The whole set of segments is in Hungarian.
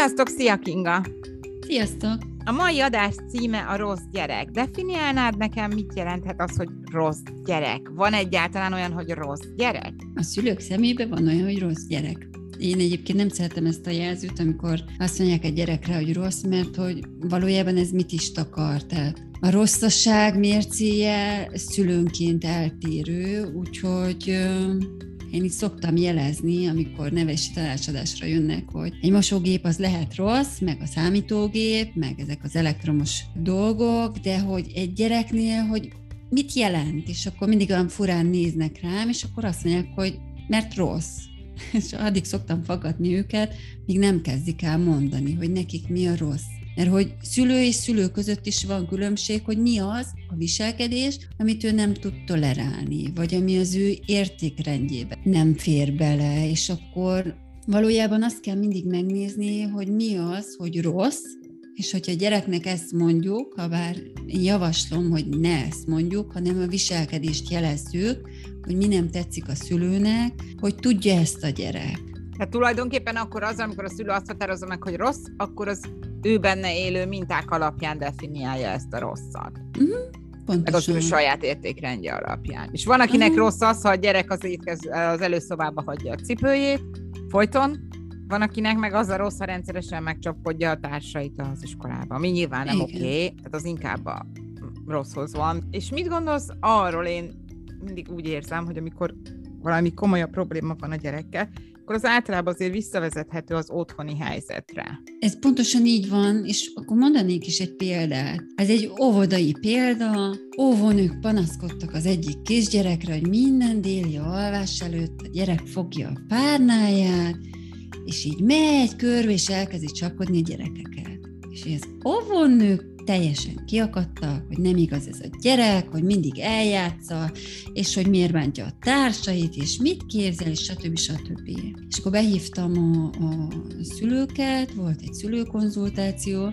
Sziasztok, szia Kinga! Sziasztok! A mai adás címe a rossz gyerek. Definiálnád nekem, mit jelenthet az, hogy rossz gyerek? Van egyáltalán olyan, hogy rossz gyerek? A szülők szemében van olyan, hogy rossz gyerek. Én egyébként nem szeretem ezt a jelzőt, amikor azt mondják egy gyerekre, hogy rossz, mert hogy valójában ez mit is takar. Tehát a rosszasság mércéje szülőnként eltérő, úgyhogy én is szoktam jelezni, amikor nevesi tanácsadásra jönnek, hogy egy mosógép az lehet rossz, meg a számítógép, meg ezek az elektromos dolgok, de hogy egy gyereknél, hogy mit jelent, és akkor mindig olyan furán néznek rám, és akkor azt mondják, hogy mert rossz. És addig szoktam fogadni őket, míg nem kezdik el mondani, hogy nekik mi a rossz. Mert hogy szülő és szülő között is van különbség, hogy mi az a viselkedés, amit ő nem tud tolerálni, vagy ami az ő értékrendjébe nem fér bele, és akkor valójában azt kell mindig megnézni, hogy mi az, hogy rossz, és hogyha a gyereknek ezt mondjuk, ha bár javaslom, hogy ne ezt mondjuk, hanem a viselkedést jelezzük, hogy mi nem tetszik a szülőnek, hogy tudja ezt a gyerek. Tehát tulajdonképpen akkor az, amikor a szülő azt határozza meg, hogy rossz, akkor az ő benne élő minták alapján definiálja ezt a rosszat. Uh-huh. Meg az ő saját értékrendje alapján. És van, akinek uh-huh. rossz az, ha a gyerek az, étkez, az előszobába hagyja a cipőjét, folyton, van, akinek meg az a rossz, ha rendszeresen megcsapkodja a társait az iskolába. Mi nyilván nem oké, okay, tehát az inkább a rosszhoz van. És mit gondolsz arról, én mindig úgy érzem, hogy amikor valami komolyabb probléma van a gyerekkel, akkor az általában azért visszavezethető az otthoni helyzetre. Ez pontosan így van, és akkor mondanék is egy példát. Ez egy óvodai példa, óvónők panaszkodtak az egyik kisgyerekre, hogy minden déli alvás előtt a gyerek fogja a párnáját, és így megy körbe, és elkezdi csapkodni a gyerekeket. És az óvónők teljesen kiakadtak, hogy nem igaz ez a gyerek, hogy mindig eljátsza, és hogy miért bántja a társait, és mit képzel, és stb. stb. És akkor behívtam a, a szülőket, volt egy szülőkonzultáció,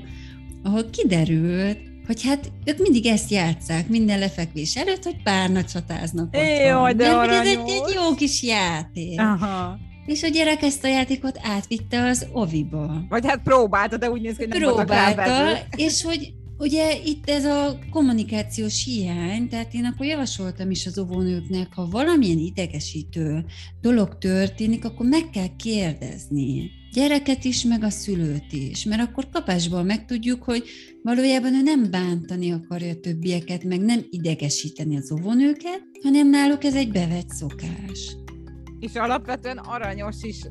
ahol kiderült, hogy hát ők mindig ezt játszák minden lefekvés előtt, hogy párna csatáznak Jó, de Mert ez egy, egy jó kis játék. Aha. És a gyerek ezt a játékot átvitte az oviba. Vagy hát próbálta, de úgy néz ki, hogy nem Próbálta, és hogy Ugye itt ez a kommunikációs hiány, tehát én akkor javasoltam is az óvónőknek, ha valamilyen idegesítő dolog történik, akkor meg kell kérdezni. Gyereket is, meg a szülőt is, mert akkor kapásból megtudjuk, hogy valójában ő nem bántani akarja többieket, meg nem idegesíteni az óvónőket, hanem náluk ez egy bevett szokás. És alapvetően aranyos is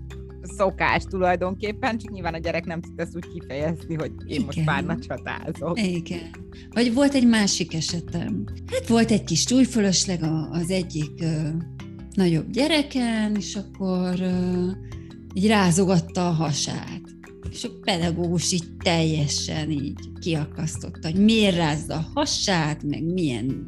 szokás tulajdonképpen, csak nyilván a gyerek nem tud ezt úgy kifejezni, hogy én Igen. most párna csatázok. Igen. Vagy volt egy másik esetem. Hát volt egy kis túlfölösleg az egyik ö, nagyobb gyereken, és akkor ö, így rázogatta a hasát. És a pedagógus így teljesen így kiakasztotta, hogy miért rázza a hasát, meg milyen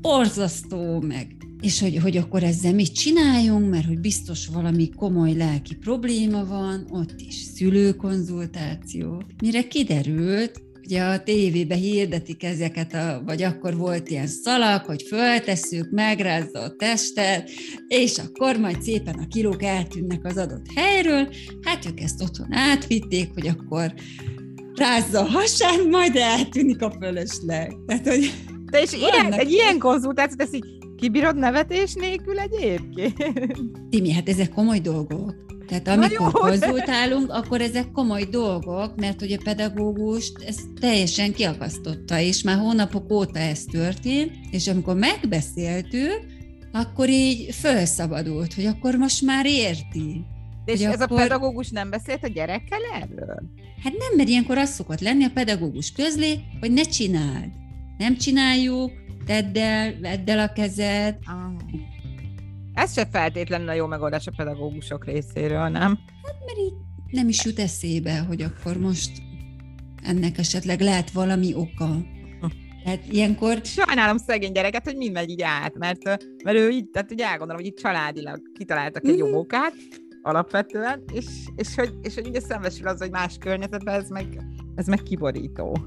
borzasztó, meg és hogy, hogy akkor ezzel mit csináljunk, mert hogy biztos valami komoly lelki probléma van, ott is szülőkonzultáció. Mire kiderült, ugye a tévébe hirdetik ezeket, a, vagy akkor volt ilyen szalag, hogy föltesszük, megrázza a testet, és akkor majd szépen a kilók eltűnnek az adott helyről. Hát ők ezt otthon átvitték, hogy akkor rázza a hasán, majd eltűnik a fölösleg. Tehát, hogy de és ilyen, egy ilyen konzultációt, ezt így Kibírod nevetés nélkül egyébként? Timi, hát ezek komoly dolgok. Tehát amikor jó, konzultálunk, de... akkor ezek komoly dolgok, mert hogy a pedagógust ez teljesen kiakasztotta, és már hónapok óta ez történt, és amikor megbeszéltük, akkor így felszabadult, hogy akkor most már érti. De és ez akkor... a pedagógus nem beszélt a gyerekkel erről? Hát nem, mert ilyenkor az szokott lenni a pedagógus közlé, hogy ne csináld. Nem csináljuk, tedd el, vedd el a kezed. Ah. Ez se feltétlenül a jó megoldás a pedagógusok részéről, nem? Hát mert így nem is jut eszébe, hogy akkor most ennek esetleg lehet valami oka. Hát ilyenkor... Sajnálom szegény gyereket, hogy mind megy így át, mert, mert ő így, tehát ugye elgondolom, hogy itt családilag kitaláltak egy mm. jó okát, alapvetően, és, és, hogy, és hogy ugye szembesül az, hogy más környezetben ez meg, ez meg kiborító.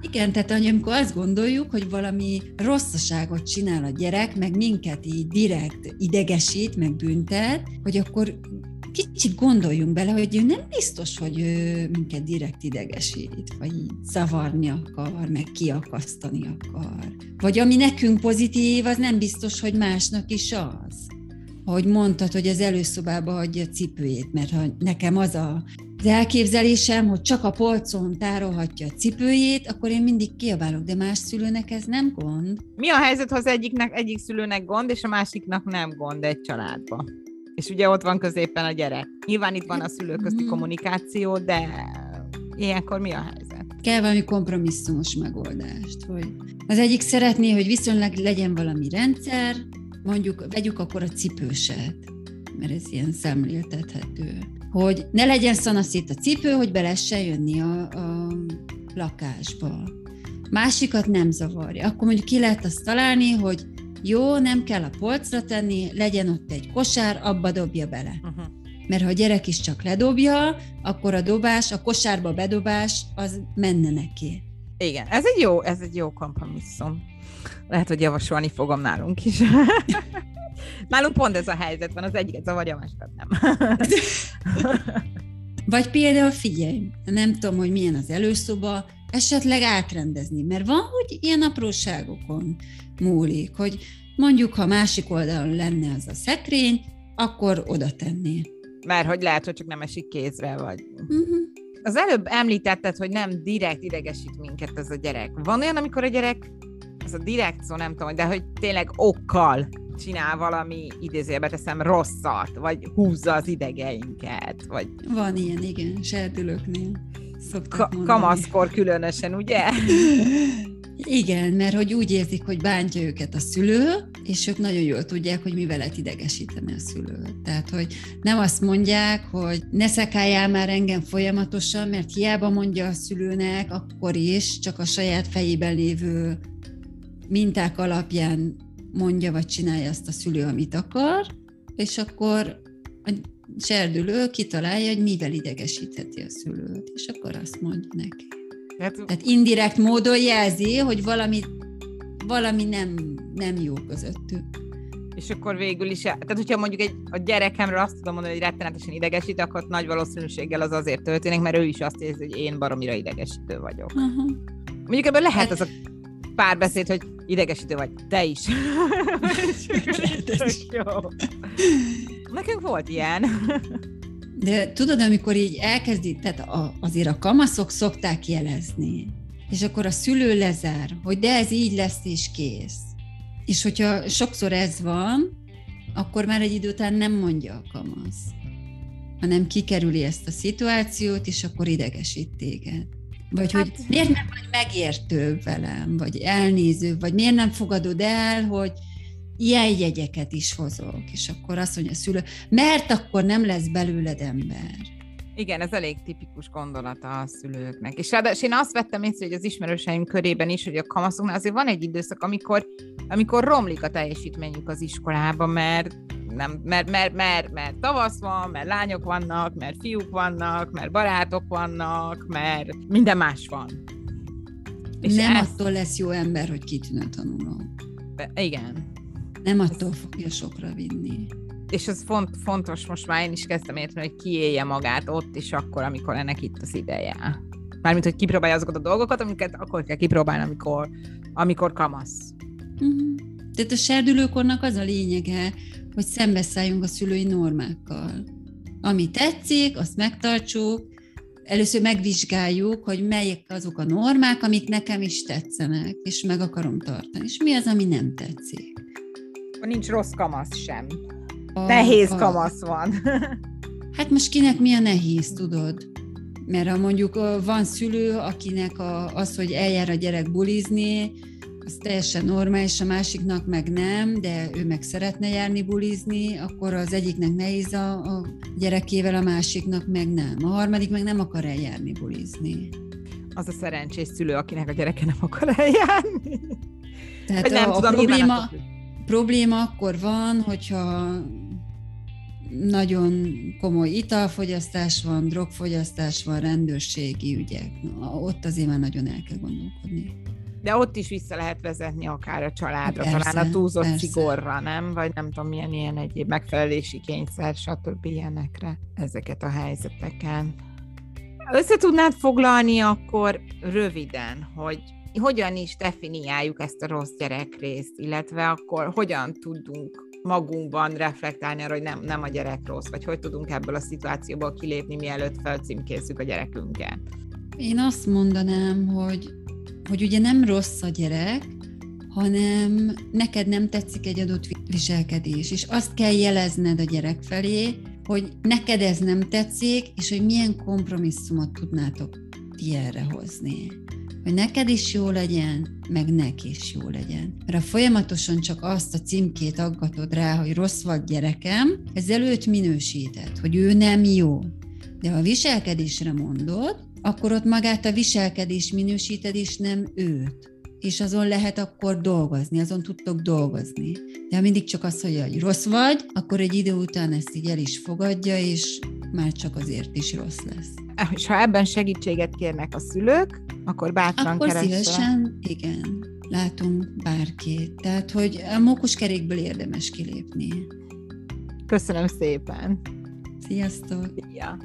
Igen, tehát amikor azt gondoljuk, hogy valami rosszaságot csinál a gyerek, meg minket így direkt idegesít, meg büntet, hogy akkor kicsit gondoljunk bele, hogy ő nem biztos, hogy ő minket direkt idegesít, vagy így zavarni akar, meg kiakasztani akar. Vagy ami nekünk pozitív, az nem biztos, hogy másnak is az. Ahogy mondtad, hogy az előszobába hagyja a cipőjét, mert ha nekem az a az elképzelésem, hogy csak a polcon tárolhatja a cipőjét, akkor én mindig kiabálok, de más szülőnek ez nem gond. Mi a helyzet, ha az egyiknek, egyik szülőnek gond, és a másiknak nem gond egy családba? És ugye ott van középen a gyerek. Nyilván itt van a szülők közti mm. kommunikáció, de ilyenkor mi a helyzet? Kell valami kompromisszumos megoldást, hogy az egyik szeretné, hogy viszonylag legyen valami rendszer, mondjuk vegyük akkor a cipőset, mert ez ilyen szemléltethető hogy ne legyen szanaszét a cipő, hogy be lehessen jönni a, a lakásba. Másikat nem zavarja. Akkor mondjuk ki lehet azt találni, hogy jó, nem kell a polcra tenni, legyen ott egy kosár, abba dobja bele. Uh-huh. Mert ha a gyerek is csak ledobja, akkor a dobás, a kosárba bedobás, az menne neki. Igen, ez egy jó, ez egy jó kompromisszum. Lehet, hogy javasolni fogom nálunk is. Nálunk pont ez a helyzet van, az egyiket zavarja, a másikat nem. Vagy például figyelj, nem tudom, hogy milyen az előszoba, esetleg átrendezni, mert van, hogy ilyen apróságokon múlik, hogy mondjuk, ha másik oldalon lenne az a szekrény, akkor oda tenni. Mert hogy lehet, hogy csak nem esik kézre, vagy... Uh-huh. Az előbb említetted, hogy nem direkt idegesít minket ez a gyerek. Van olyan, amikor a gyerek, az a direkt szó nem tudom, de hogy tényleg okkal csinál valami, idézőjelbe teszem, rosszat, vagy húzza az idegeinket, vagy... Van ilyen, igen, serdülőknél Ka- kamaszkor különösen, ugye? Igen, mert hogy úgy érzik, hogy bántja őket a szülő, és ők nagyon jól tudják, hogy mivel lehet idegesíteni a szülőt. Tehát, hogy nem azt mondják, hogy ne szekáljál már engem folyamatosan, mert hiába mondja a szülőnek, akkor is csak a saját fejében lévő minták alapján mondja vagy csinálja azt a szülő, amit akar, és akkor a serdülő kitalálja, hogy mivel idegesítheti a szülőt, és akkor azt mondja neki. Hát, Tehát indirekt módon jelzi, hogy valami, valami nem, nem jó közöttük. És akkor végül is, tehát hogyha mondjuk egy, a gyerekemről azt tudom mondani, hogy rettenetesen idegesít, akkor nagy valószínűséggel az azért történik, mert ő is azt érzi, hogy én baromira idegesítő vagyok. Uh-huh. Mondjuk ebből lehet hát, az a párbeszéd, hogy idegesítő vagy. Te is. jó. Nekünk volt ilyen. De tudod, amikor így elkezdi, tehát a, azért a kamaszok szokták jelezni, és akkor a szülő lezár, hogy de ez így lesz és kész. És hogyha sokszor ez van, akkor már egy idő után nem mondja a kamasz, hanem kikerüli ezt a szituációt, és akkor idegesít téged. Vagy hát... hogy miért nem vagy megértő velem, vagy elnéző, vagy miért nem fogadod el, hogy ilyen jegyeket is hozok, és akkor azt mondja a szülő, mert akkor nem lesz belőled ember. Igen, ez elég tipikus gondolata a szülőknek. És ráadásul én azt vettem észre, hogy az ismerőseim körében is, hogy a kamaszoknál azért van egy időszak, amikor, amikor romlik a teljesítményük az iskolában, mert nem, mert, mert, mert, mert tavasz van, mert lányok vannak, mert fiúk vannak, mert barátok vannak, mert minden más van. És nem ez... attól lesz jó ember, hogy kitűnő tanuló. Igen. Nem attól fogja sokra vinni. És ez font, fontos, most már én is kezdtem érteni, hogy kiélje magát ott is akkor, amikor ennek itt az ideje. Mármint, hogy kipróbálja azokat a dolgokat, amiket akkor kell kipróbálni, amikor, amikor kamasz. Uh-huh. Tehát a serdülőkornak az a lényege, hogy szembeszálljunk a szülői normákkal. Ami tetszik, azt megtartsuk, először megvizsgáljuk, hogy melyek azok a normák, amik nekem is tetszenek, és meg akarom tartani, és mi az, ami nem tetszik. Nincs rossz kamasz sem. A, nehéz a, kamasz van. hát most kinek mi a nehéz, tudod? Mert ha mondjuk van szülő, akinek a, az, hogy eljár a gyerek bulizni, az teljesen normális, a másiknak meg nem, de ő meg szeretne járni bulizni, akkor az egyiknek nehéz a, a gyerekével, a másiknak meg nem. A harmadik meg nem akar eljárni bulizni. Az a szerencsés szülő, akinek a gyereke nem akar eljárni. Tehát nem a, tudom, a probléma, probléma akkor van, hogyha nagyon komoly italfogyasztás van, drogfogyasztás van, rendőrségi ügyek. Na, ott azért már nagyon el kell gondolkodni. De ott is vissza lehet vezetni akár a családra, Persze, talán a túlzott persze. szigorra, nem? Vagy nem tudom, milyen ilyen egyéb megfelelési kényszer, stb. ilyenekre ezeket a helyzeteken. Össze tudnád foglalni akkor röviden, hogy hogyan is definiáljuk ezt a rossz gyerekrészt, illetve akkor hogyan tudunk magunkban reflektálni arra, hogy nem, nem a gyerek rossz, vagy hogy tudunk ebből a szituációból kilépni, mielőtt felcímkézzük a gyerekünket. Én azt mondanám, hogy, hogy ugye nem rossz a gyerek, hanem neked nem tetszik egy adott viselkedés, és azt kell jelezned a gyerek felé, hogy neked ez nem tetszik, és hogy milyen kompromisszumot tudnátok ti erre hozni. Hogy neked is jó legyen, meg neki is jó legyen. Mert ha folyamatosan csak azt a címkét aggatod rá, hogy rossz vagy gyerekem, ezzel őt minősíted, hogy ő nem jó. De ha a viselkedésre mondod, akkor ott magát a viselkedés minősíted, és nem őt és azon lehet akkor dolgozni, azon tudtok dolgozni. De ha mindig csak mondja, hogy rossz vagy, akkor egy idő után ezt így el is fogadja, és már csak azért is rossz lesz. És ha ebben segítséget kérnek a szülők, akkor bátran Akkor keressenek. szívesen, igen, látunk bárkit. Tehát, hogy a mókuskerékből érdemes kilépni. Köszönöm szépen. Sziasztok! Ja.